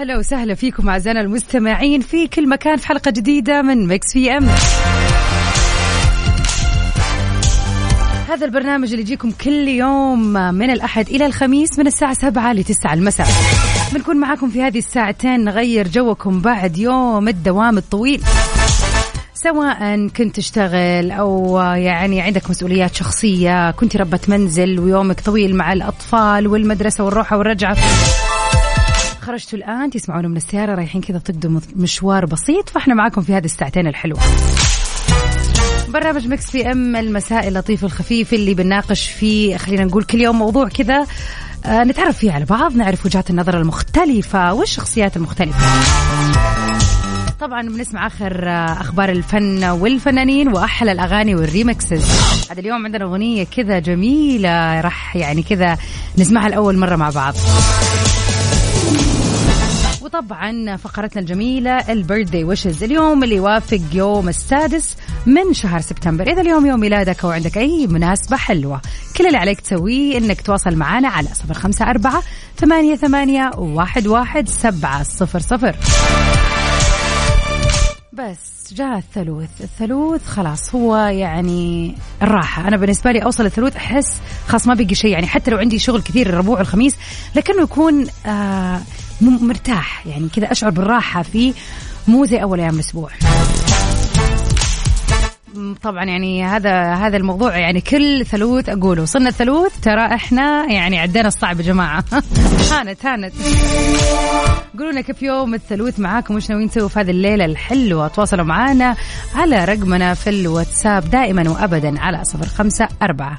هلا وسهلا فيكم أعزائنا المستمعين في كل مكان في حلقة جديدة من Mix PM. هذا البرنامج اللي يجيكم كل يوم من الأحد إلى الخميس من الساعة 7 ل 9 المساء. بنكون معاكم في هذه الساعتين نغير جوكم بعد يوم الدوام الطويل. سواء كنت تشتغل أو يعني عندك مسؤوليات شخصية كنت ربة منزل ويومك طويل مع الأطفال والمدرسة والروحة والرجعة. خرجتوا الآن تسمعونا من السيارة رايحين كذا تقضوا مشوار بسيط فاحنا معاكم في هذه الساعتين الحلوة. برنامج Mix PM المساء اللطيف الخفيف اللي بنناقش فيه خلينا نقول كل يوم موضوع كذا. آه، نتعرف فيه على بعض نعرف وجهات النظر المختلفة والشخصيات المختلفة. طبعا بنسمع آخر آه، أخبار الفن والفنانين وأحلى الأغاني وال remixes. هذا اليوم عندنا أغنية كذا جميلة راح يعني كذا نسمعها لأول مرة مع بعض. وطبعا فقرتنا الجميلة البيرثدي ويشز. اليوم اللي يوافق يوم السادس من شهر سبتمبر. إذا اليوم يوم ميلادك أو عندك أي مناسبة حلوة كل اللي عليك تسويه إنك تواصل معنا على صفر خمسة أربعة ثمانية, ثمانية واحد, واحد سبعة صفر صفر. بس جاء الثلوث. الثلوث خلاص هو يعني الراحة. أنا بالنسبة لي أوصل الثلوث أحس خلاص ما بقي شيء. يعني حتى لو عندي شغل كثير الربوع والخميس لكنه يكون آه مرتاح. يعني كذا أشعر بالراحة فيه مو زي أول أيام الأسبوع. م- طبعا يعني هذا هذا الموضوع يعني كل ثلوث أقوله. وصلنا الثلوث ترى إحنا يعني عدينا الصعب يا جماعة. هانت هانت. قولوا لنا كيف يوم الثلوث معاكم؟ وش ناويين تسووا في هذه الليلة الحلوة؟ تواصلوا معنا على رقمنا في الواتساب دائما وابدا على صفر خمسة أربعة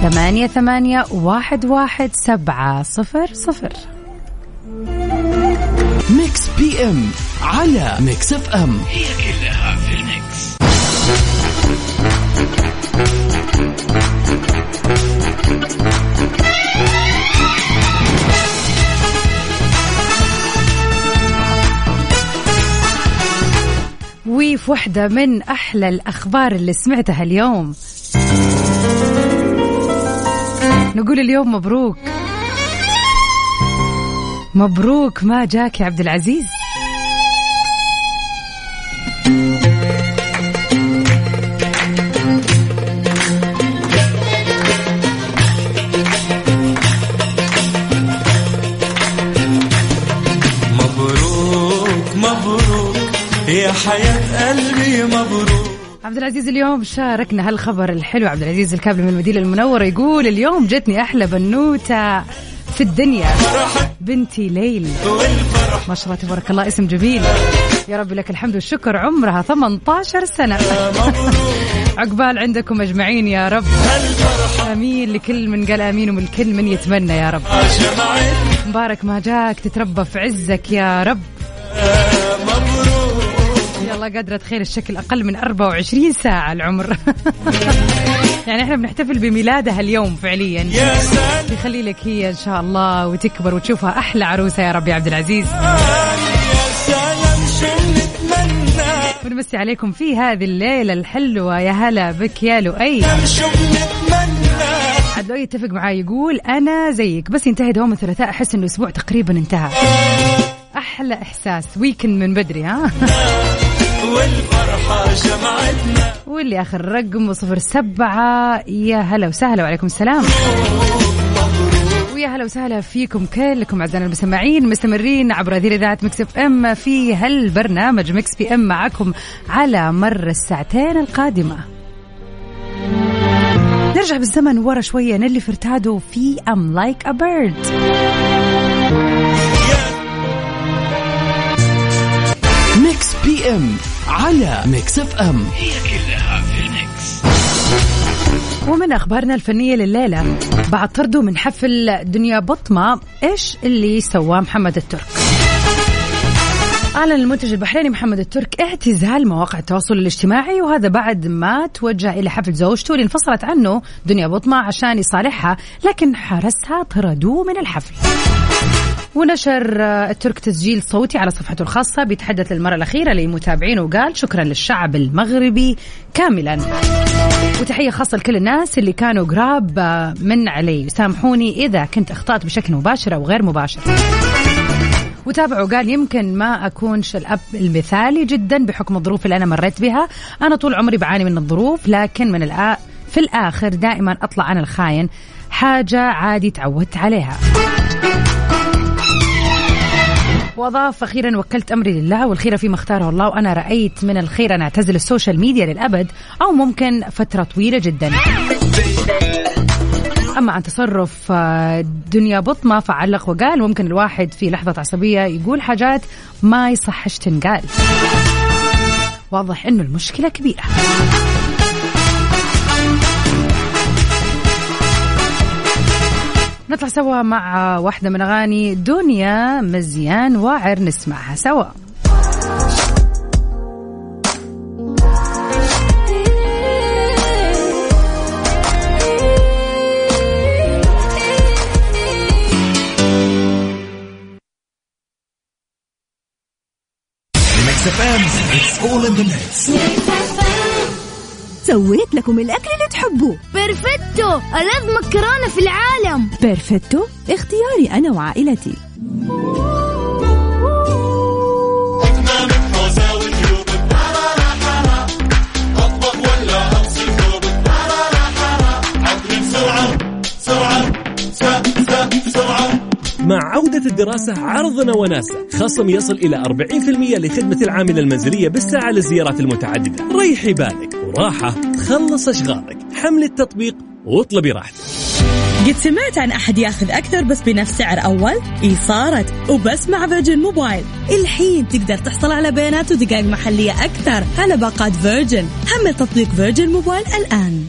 ثمانية ثمانية واحد واحد سبعة صفر صفر. Mix PM على Mix FM. هي كلها في ال mix. وفي واحدة من أحلى الأخبار اللي سمعتها اليوم. نقول اليوم مبروك. مبروك ما جاك يا عبد العزيز. مبروك مبروك يا حياة قلبي مبروك. عبد العزيز اليوم شاركنا هالخبر الحلو. عبد العزيز الكابلي من المدينة المنورة يقول اليوم جتني أحلى بنوتة في الدنيا. بنتي ليل. ما شاء الله تبارك الله اسم جميل. يا رب لك الحمد والشكر عمرها 18 سنة. عقبال عندكم أجمعين يا رب. أمين لكل من قال أمين ومن كل من يتمنى يا رب. مبارك ما جاك تتربى في عزك يا رب. يلا قادرة تخيل الشكل أقل من 24 ساعة العمر. يعني إحنا بنحتفل بميلادها اليوم فعليا. يخلي لك هي إن شاء الله وتكبر وتشوفها أحلى عروسة يا رب يا عبد العزيز. ونمسي عليكم في هذه الليلة الحلوة. يا هلا بك يا لؤي. عاد لؤي يتفق معي يقول أنا زيك بس ينتهي دوام الثلاثاء. أحس إنه الأسبوع تقريبا انتهى. أحلى إحساس. weekend من بدري ها؟ والفرحة جمعتنا. واللي آخر رقم صفر سبعة. يا هلا وسهلا وعليكم السلام. ويا هلا وسهلا فيكم كلكم أعزائنا المستمعين مستمرين عبر اثير اذاعه Mix FM في هالبرنامج Mix PM معكم على مر الساعتين القادمة. نرجع بالزمن ورا شوية نلي فرتادو في I'm Like a Bird Mix PM. على Mix FM. هي كلها في ال mix. ومن أخبارنا الفنية لليلة بعد طرده من حفل دنيا بطمة إيش اللي سواه محمد الترك؟ أعلن المنتج البحريني محمد الترك اعتزال مواقع التواصل الاجتماعي وهذا بعد ما توجه إلى حفل زوجته اللي انفصلت عنه دنيا بطمة عشان يصالحها لكن حرسها طردوه من الحفل. ونشر آه، الترك تسجيل صوتي على صفحته الخاصة. بيتحدث للمرة الأخيرة لمتابعينه وقال شكرا للشعب المغربي كاملا. وتحية خاصة لكل الناس اللي كانوا قراب آه، من علي. سامحوني إذا كنت أخطأت بشكل مباشر أو غير مباشر. وتابعوا قال يمكن ما أكونش الأب المثالي جدا بحكم الظروف اللي أنا مريت بها. أنا طول عمري بعاني من الظروف لكن من الآ... في الآخر دائما أطلع أنا الخاين. حاجة عادي تعودت عليها. واضاف أخيرا وكلت أمري لله والخير فيما اختاره الله. وأنا رأيت من الخير أن أعتزل السوشيال ميديا للأبد أو ممكن فترة طويلة جدا. أما عن تصرف آه، دنيا بطمه فعلق وقال ممكن الواحد في لحظة عصبية يقول حاجات ما يصحش تنقال. واضح إنه المشكلة كبيرة. نطلع سوا مع واحدة من أغاني دنيا مزيان واعر نسمعها سوا. It's all in the mix سويت لكم الأكل اللي تحبوه. Perfetto ألذ مكرونة في العالم. Perfetto اختياري أنا وعائلتي. مع عودة الدراسة عرضنا وناسة. خصم يصل إلى 40% لخدمة العاملة المنزلية بالساعة للزيارات المتعددة. ريحي بالك. وراحة تخلص أشغالك. حمل التطبيق واطلبي راحتك. قد سمعت عن أحد ياخذ أكثر بس بنفس سعر أول؟ إي صارت وبس مع Virgin Mobile. الحين تقدر تحصل على بيانات ودقائق محلية أكثر على باقات Virgin. حمل تطبيق Virgin Mobile الآن.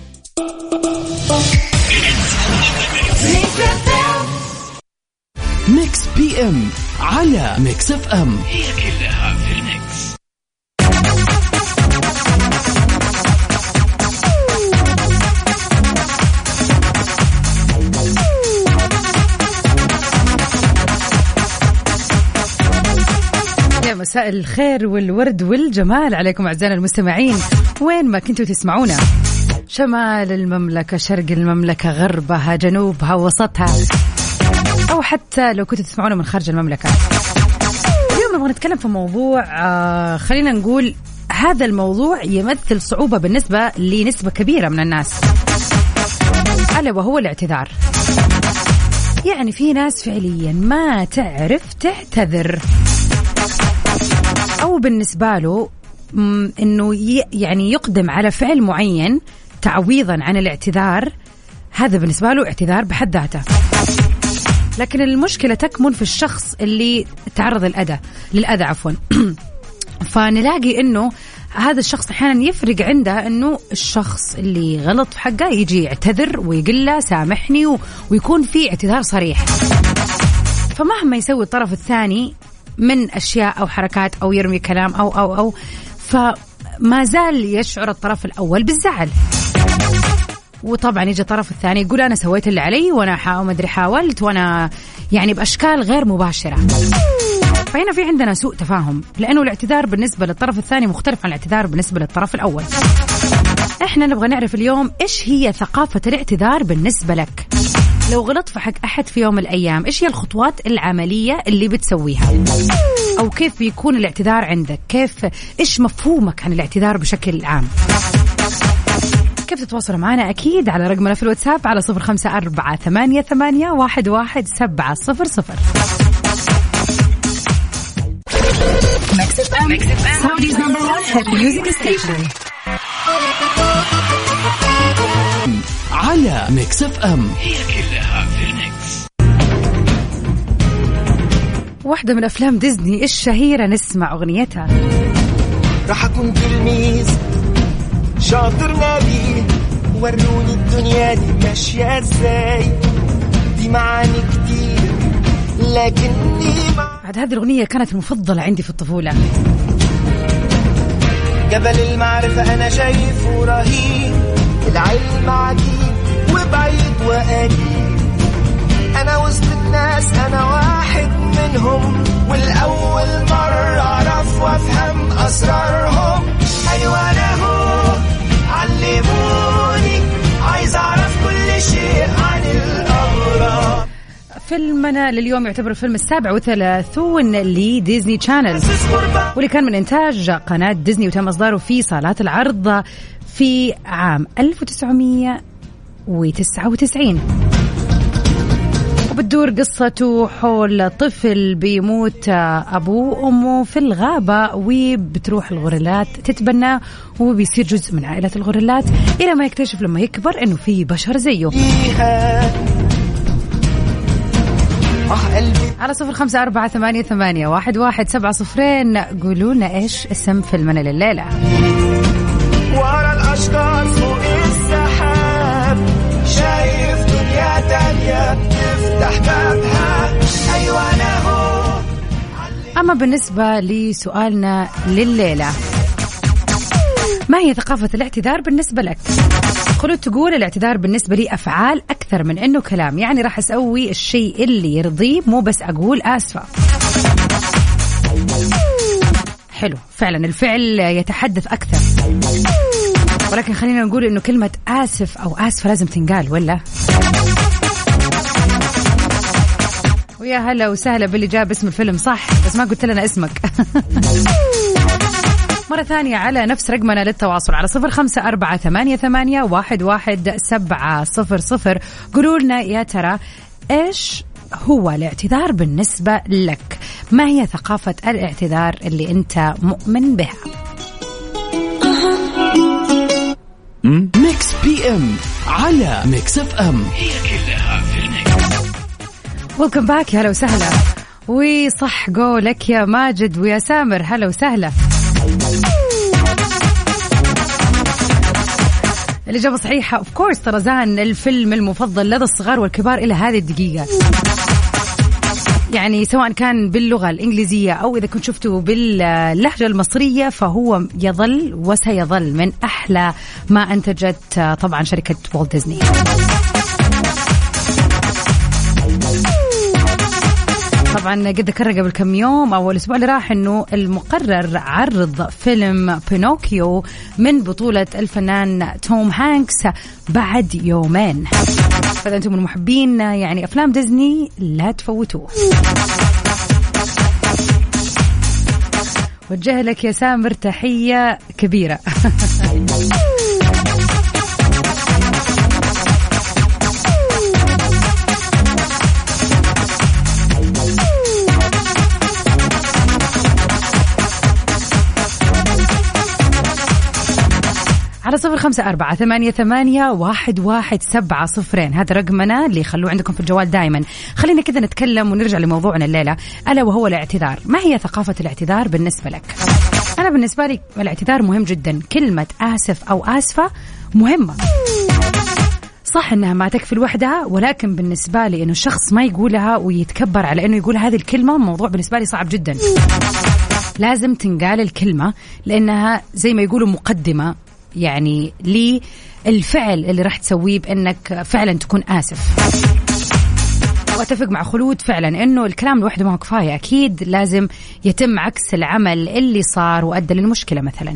Mix PM على Mix FM. هي كلها مساء الخير والورد والجمال عليكم أعزائنا المستمعين. وين ما كنتوا تسمعونا. شمال المملكة شرق المملكة غربها جنوبها وسطها. أو حتى لو كنتوا تسمعونا من خارج المملكة. اليوم نبغى نتكلم في موضوع آه خلينا نقول هذا الموضوع يمثل صعوبة بالنسبة لنسبة كبيرة من الناس. ألا وهو الاعتذار. يعني في ناس فعليا ما تعرف تعتذر. أو بالنسبة له إنه يعني يقدم على فعل معين تعويضا عن الاعتذار هذا بالنسبة له اعتذار بحد ذاته. لكن المشكلة تكمن في الشخص اللي تعرض للأذى للأذى عفوا. فنلاقي إنه هذا الشخص أحيانا يفرق عنده إنه الشخص اللي غلط في حقه يجي يعتذر ويقول له سامحني ويكون في اعتذار صريح. فمهما يسوي الطرف الثاني من أشياء أو حركات أو يرمي كلام أو أو أو. فما زال يشعر الطرف الأول بالزعل. وطبعا يجي الطرف الثاني يقول أنا سويت اللي علي وأنا ما أدري حاولت وأنا يعني بأشكال غير مباشرة. فهنا في عندنا سوء تفاهم لأنه الاعتذار بالنسبة للطرف الثاني مختلف عن الاعتذار بالنسبة للطرف الأول. إحنا نبغى نعرف اليوم إيش هي ثقافة الاعتذار بالنسبة لك؟ لو غلطت في حق أحد في يوم من الأيام إيش هي الخطوات العملية اللي بتسويها؟ أو كيف بيكون الاعتذار عندك؟ كيف إيش مفهومك عن الاعتذار بشكل عام؟ كيف تتواصلوا معنا؟ أكيد على رقمنا في الواتساب على صفر خمسة أربعة ثمانية, ثمانية واحد, واحد سبعة صفر صفر. على Mix FM. هي كلها في ال Mix. واحدة من أفلام ديزني الشهيرة نسمع أغنيتها. راح أكون تلميذ شاطر نبيل وروني الدنيا دي ماشية إزاي؟ دي معاني كتير لكني مع عاد هذه الأغنية كانت المفضلة عندي في الطفولة. جبل المعرفة أنا شايفه رهيب. العلم عجيب وبعيد وقريب أنا وسط الناس أنا واحد منهم. والأول مرة أعرف وأفهم أسرارهم. أيوة أنا هو علموني. عايز أعرف كل شيء عن الأغراب. فيلمنا لليوم يعتبر الفيلم السابع وثلاثون لديزني شانل. واللي كان من إنتاج قناة ديزني وتم إصداره في صالات العرض في عام 1999 وبتدور قصته حول طفل بيموت أبوه وأمه في الغابة وبتروح الغوريلات تتبناه وبيصير جزء من عائلة الغوريلات إلى ما يكتشف لما يكبر إنه في بشر زيه. آه قلبي على صفر خمسة أربعة ثمانية, ثمانية واحد, واحد سبعة صفرين. قولوا لنا إيش اسم فيلمنا لليلة. ورا الأشجار فوق السحاب شايف دنيا تانية تفتح بابها. أيوة أنا هو. أما بالنسبة لسؤالنا لليلة ما هي ثقافة الاعتذار بالنسبة لك؟ خلود تقول الاعتذار بالنسبة لي أفعال أكثر من أنه كلام يعني راح أسوي الشيء اللي يرضيه مو بس أقول آسفة حلو فعلا الفعل يتحدث أكثر ولكن خلينا نقول أنه كلمة آسف أو آسفة لازم تنقال ولا؟ ويا هلا وسهلا باللي جاب اسم الفيلم صح بس ما قلت لنا اسمك مرة ثانية على نفس رقمنا للتواصل على صفر خمسة أربعة ثمانية, ثمانية واحد, واحد سبعة صفر صفر. قولوا لنا يا ترى إيش هو الاعتذار بالنسبة لك؟ ما هي ثقافة الاعتذار اللي أنت مؤمن بها؟ Mix PM على Mix FM. هي كلها في ال Mix. welcome back يا هلا وسهلا. وصح قولك يا ماجد ويا سامر هلا وسهلا. الإجابة صحيحة. of course طرزان الفيلم المفضل لدى الصغار والكبار إلى هذه الدقيقة. يعني سواء كان باللغة الإنجليزية أو إذا كنت شفته باللهجة المصرية فهو يظل وسيظل من أحلى ما أنتجت آه، طبعا شركة والت ديزني طبعا قد ذكرنا قبل كم يوم أو الأسبوع اللي راح إنه المقرر عرض فيلم بينوكيو من بطولة الفنان توم هانكس بعد يومين. فإذا أنتم من محبين يعني أفلام ديزني لا تفوتوه. وجه لك يا سامر تحية كبيرة. على صفر خمسة أربعة ثمانية, ثمانية واحد, واحد سبعة صفرين. هذا رقمنا اللي خلوه عندكم في الجوال دائما خلينا كذا نتكلم ونرجع لموضوعنا الليلة. ألا وهو الاعتذار. ما هي ثقافة الاعتذار بالنسبة لك؟ أنا بالنسبة لي الاعتذار مهم جدا. كلمة آسف أو آسفة مهمة. صح إنها ما تكفي لوحدها ولكن بالنسبة لي إنه الشخص ما يقولها ويتكبر على إنه يقول هذه الكلمة موضوع بالنسبة لي صعب جدا. لازم تنقال الكلمة لأنها زي ما يقولوا مقدمة. يعني للفعل اللي راح تسويه بأنك فعلا تكون آسف. وأتفق مع خلود فعلا إنه الكلام لوحده ما هو كفاية. أكيد لازم يتم عكس العمل اللي صار وأدى للمشكلة مثلا.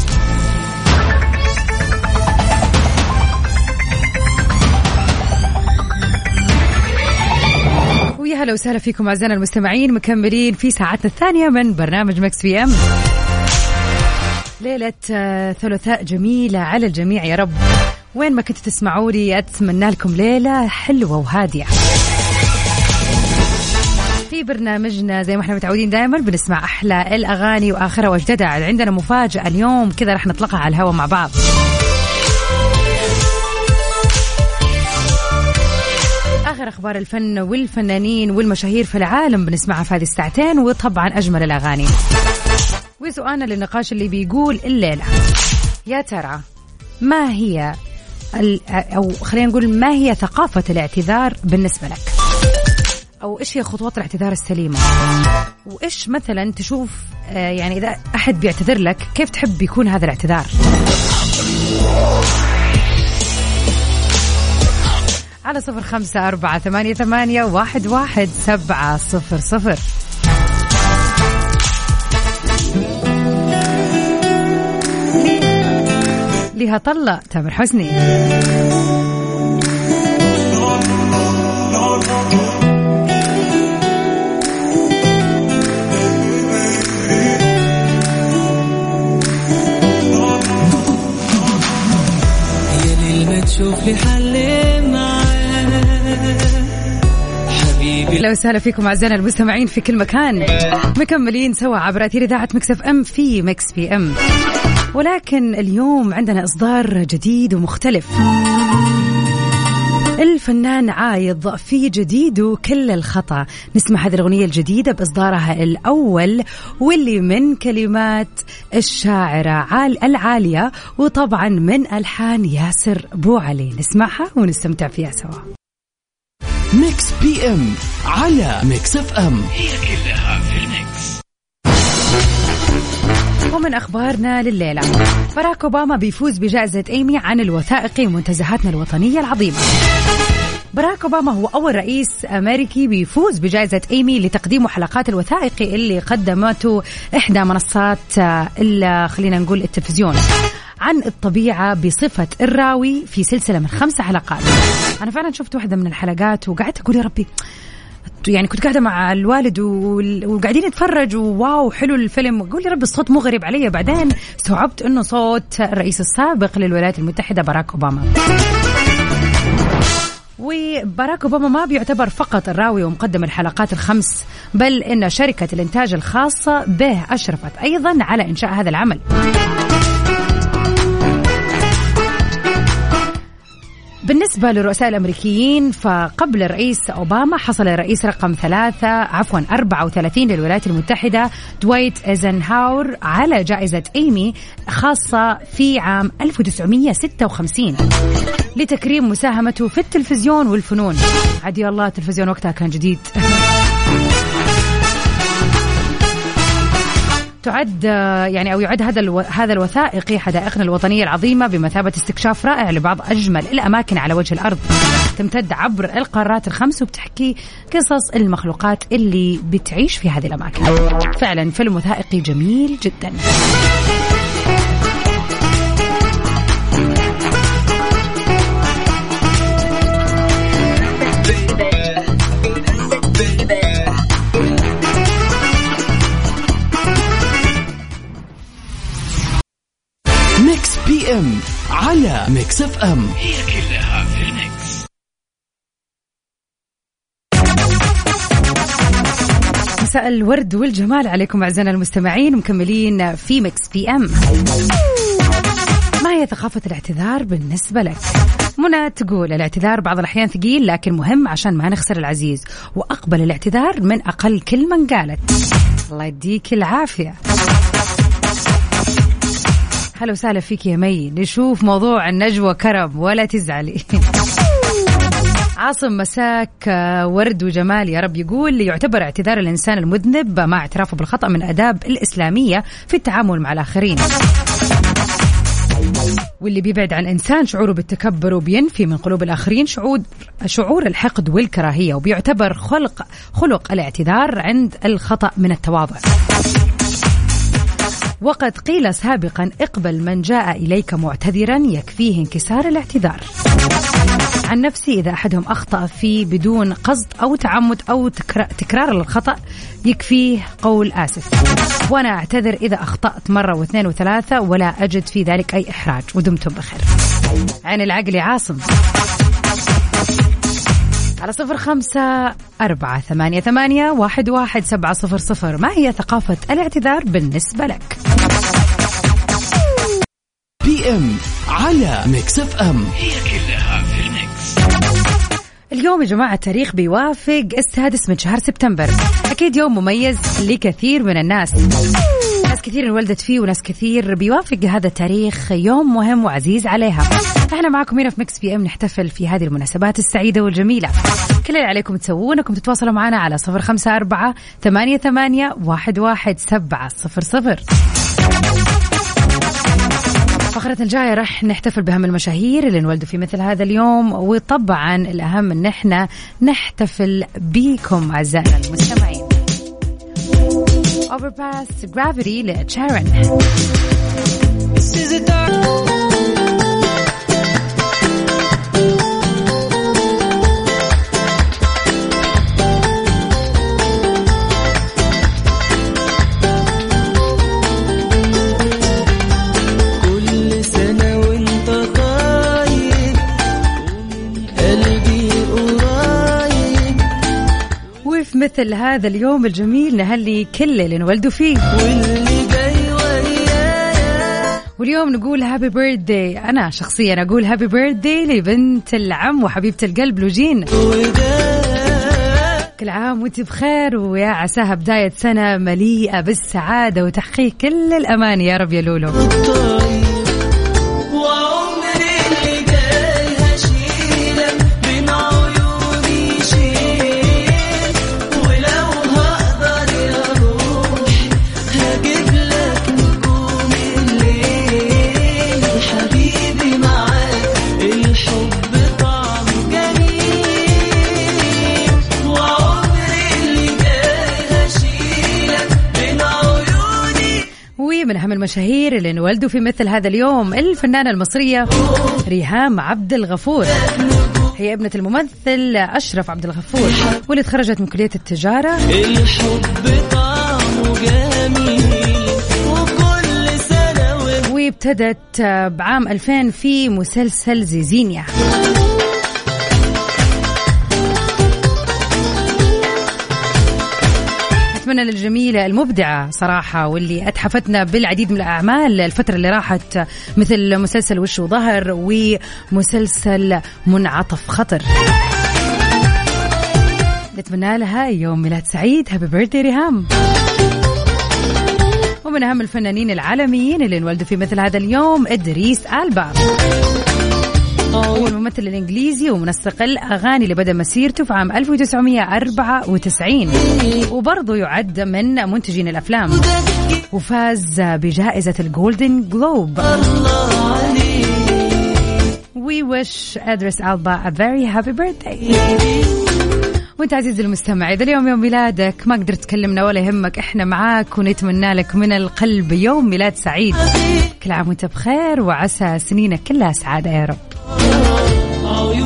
هلا وسهلا فيكم أعزائنا المستمعين مكملين في ساعتنا الثانية من برنامج Mix PM. ليلة آه، ثلاثاء جميلة على الجميع يا رب. وين ما كنتوا تسمعوا لي أتمنى لكم ليلة حلوة وهادية. في برنامجنا زي ما إحنا متعودين دائما بنسمع أحلى الأغاني وآخرها واجددها عندنا مفاجأة اليوم كذا راح نطلقها على الهواء مع بعض. آخر أخبار الفن والفنانين والمشاهير في العالم بنسمعها في هذه الساعتين وطبعا أجمل الأغاني. وسؤالنا للنقاش اللي بيقول الليلة. يا ترى ما هي أو خلينا نقول ما هي ثقافة الاعتذار بالنسبة لك؟ أو إيش هي خطوات الاعتذار السليمة؟ وإيش مثلا تشوف آه، يعني إذا أحد بيعتذر لك كيف تحب يكون هذا الاعتذار؟ على صفر خمسة أربعة ثمانية, ثمانية واحد, واحد سبعة صفر صفر. ليها طلة تامر حسني. هلا وسهلا فيكم أعزائنا المستمعين في كل مكان. مكملين سوا عبر أثير إذاعة Mix FM في Mix PM. ولكن اليوم عندنا إصدار جديد ومختلف. الفنان عايض في جديده كل الخطأ. نسمع هذه الأغنية الجديدة بإصدارها الأول واللي من كلمات الشاعرة عال العالية وطبعا من ألحان ياسر بوعلي. نسمعها ونستمتع فيها سوا. Mix PM على Mix FM هي كلها في ال Mix. ومن أخبارنا لليلة باراك أوباما بيفوز بجائزة إيمي عن الوثائقي منتزهاتنا الوطنية العظيمة. باراك أوباما هو أول رئيس أمريكي بيفوز بجائزة إيمي لتقديم حلقات الوثائقي اللي قدمته إحدى منصات آه، خلينا نقول التلفزيون. عن الطبيعة بصفة الراوي في سلسلة من خمسة حلقات. أنا فعلا شفت واحدة من الحلقات وقعدت أقول يا ربي يعني كنت قاعدة مع الوالد وال- وقاعدين نتفرج وواو حلو الفيلم. أقول يا رب الصوت مو غريب علي. بعدين استوعبت إنه صوت الرئيس السابق للولايات المتحدة باراك أوباما. وباراك أوباما ما بيعتبر فقط الراوي ومقدم الحلقات الخمس بل إن شركة الإنتاج الخاصة به أشرفت أيضا على إنشاء هذا العمل. بالنسبة للرؤساء الأمريكيين فقبل الرئيس أوباما حصل الرئيس رقم ثلاثة عفوا 34 للولايات المتحدة دويت إيزنهاور على جائزة إيمي خاصة في عام 1956 لتكريم مساهمته في التلفزيون والفنون. عدي الله التلفزيون وقتها كان جديد. تعد يعني أو يعد هذا ألو... هذا الوثائقي حدائقنا الوطنية العظيمة بمثابة استكشاف رائع لبعض أجمل الأماكن على وجه الأرض. تمتد عبر القارات الخمس وبتحكي قصص المخلوقات اللي بتعيش في هذه الأماكن. فعلا فيلم وثائقي جميل جدا. Mix FM هي كلها في ال Mix مساء الورد والجمال عليكم أعزائنا المستمعين مكملين في Mix PM ما هي ثقافة الاعتذار بالنسبة لك؟ منى تقول الاعتذار بعض الأحيان ثقيل لكن مهم عشان ما نخسر العزيز وأقبل الاعتذار من أقل كلمة انقالت. الله يديك العافية. هلا وسهلا فيك يا مي. نشوف موضوع النجوى كرم ولا تزعلي. عاصم مساك آه، ورد وجمال يا رب. يقول يعتبر اعتذار الإنسان المذنب مع اعترافه بالخطأ من أداب الإسلامية في التعامل مع الآخرين. واللي بيبعد عن إنسان شعوره بالتكبر وبينفي من قلوب الآخرين شعور شعور الحقد والكراهية وبيعتبر خلق خلق الاعتذار عند الخطأ من التواضع. وقد قيل سابقا اقبل من جاء إليك معتذرا يكفيه انكسار الاعتذار. عن نفسي إذا أحدهم أخطأ فيه بدون قصد أو تعمد أو تكرار, للخطأ يكفيه قول آسف. وأنا أعتذر إذا أخطأت مرة واثنين وثلاثة ولا أجد في ذلك أي إحراج ودمتم بخير. عين العقل عاصم. على صفر خمسة أربعة ثمانية ثمانية واحد واحد سبعة صفر صفر. ما هي ثقافة الاعتذار بالنسبة لك؟ PM على Mix FM. هي كلها في ال Mix. اليوم يا جماعة التاريخ بيوافق السادس من شهر سبتمبر. أكيد يوم مميز لكثير من الناس. ناس كثير انولدت فيه وناس كثير بيوافق هذا التاريخ يوم مهم وعزيز عليها. إحنا معكم هنا في Mix PM نحتفل في هذه المناسبات السعيدة والجميلة. كل اللي عليكم تسوونه انكم تتواصلوا معنا على صفر خمسة أربعة ثمانية, ثمانية واحد, واحد سبعة صفر صفر. فقرتنا الجاية راح نحتفل بهم المشاهير اللي انولدوا في مثل هذا اليوم وطبعا الأهم إن إحنا نحتفل بيكم أعزائنا المستمعين. Overpass Gravity لتشارن مثل هذا اليوم الجميل نهني كل اللي انولدوا فيه. واللي جاي واليوم نقول happy birthday أنا شخصيا أقول happy birthday لبنت العم وحبيبة القلب لوجين. كل عام وأنت بخير ويا عساها بداية سنة مليئة بالسعادة وتحقيق كل الاماني يا رب يا لولو. ومن أهم المشاهير اللي انولدوا في مثل هذا اليوم الفنانة المصرية ريهام عبد الغفور. هي ابنة الممثل أشرف عبد الغفور واللي تخرجت من كلية التجارة. الحب طعمه جميل وكل سنة وابتدت بعام 2000 في مسلسل زيزينيا. أتمنى للجميلة المبدعة صراحة واللي أتحفتنا بالعديد من الأعمال الفترة اللي راحت مثل مسلسل وش وظهر ومسلسل منعطف خطر. نتمنى لها يوم ميلاد سعيد. هابي بيرثدي ريهام. ومن أهم الفنانين العالميين اللي انولدوا في مثل هذا اليوم إدريس ألبا. هو الممثل الإنجليزي ومنسق الأغاني اللي بدأ مسيرته في عام 1994 وبرضه يعد من منتجين الأفلام. وفاز بجائزة الجولدن جلوب We wish Idris Alba a very happy birthday. وانت عزيزي المستمع إذا اليوم يوم ميلادك ما قدرت تكلمنا ولا يهمك إحنا معاك ونتمنى لك من القلب يوم ميلاد سعيد. كل عام وانت بخير وعسى سنينك كلها سعادة يا رب. آه،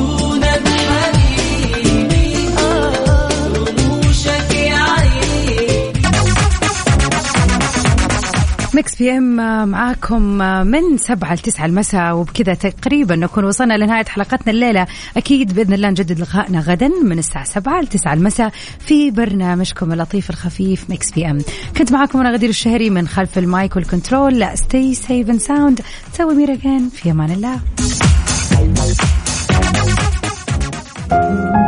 Mix PM معاكم من سبعة لتسعة المساء وبكذا تقريبا نكون وصلنا لنهاية حلقتنا الليلة. أكيد بإذن الله نجدد لقائنا غدا من الساعة سبعة لتسعة المساء في برنامجكم اللطيف الخفيف Mix PM. كنت معاكم أنا غدير الشهري من خلف ال mic وال control. لا stay safe and sound see you tomorrow في أمان الله. Thank you.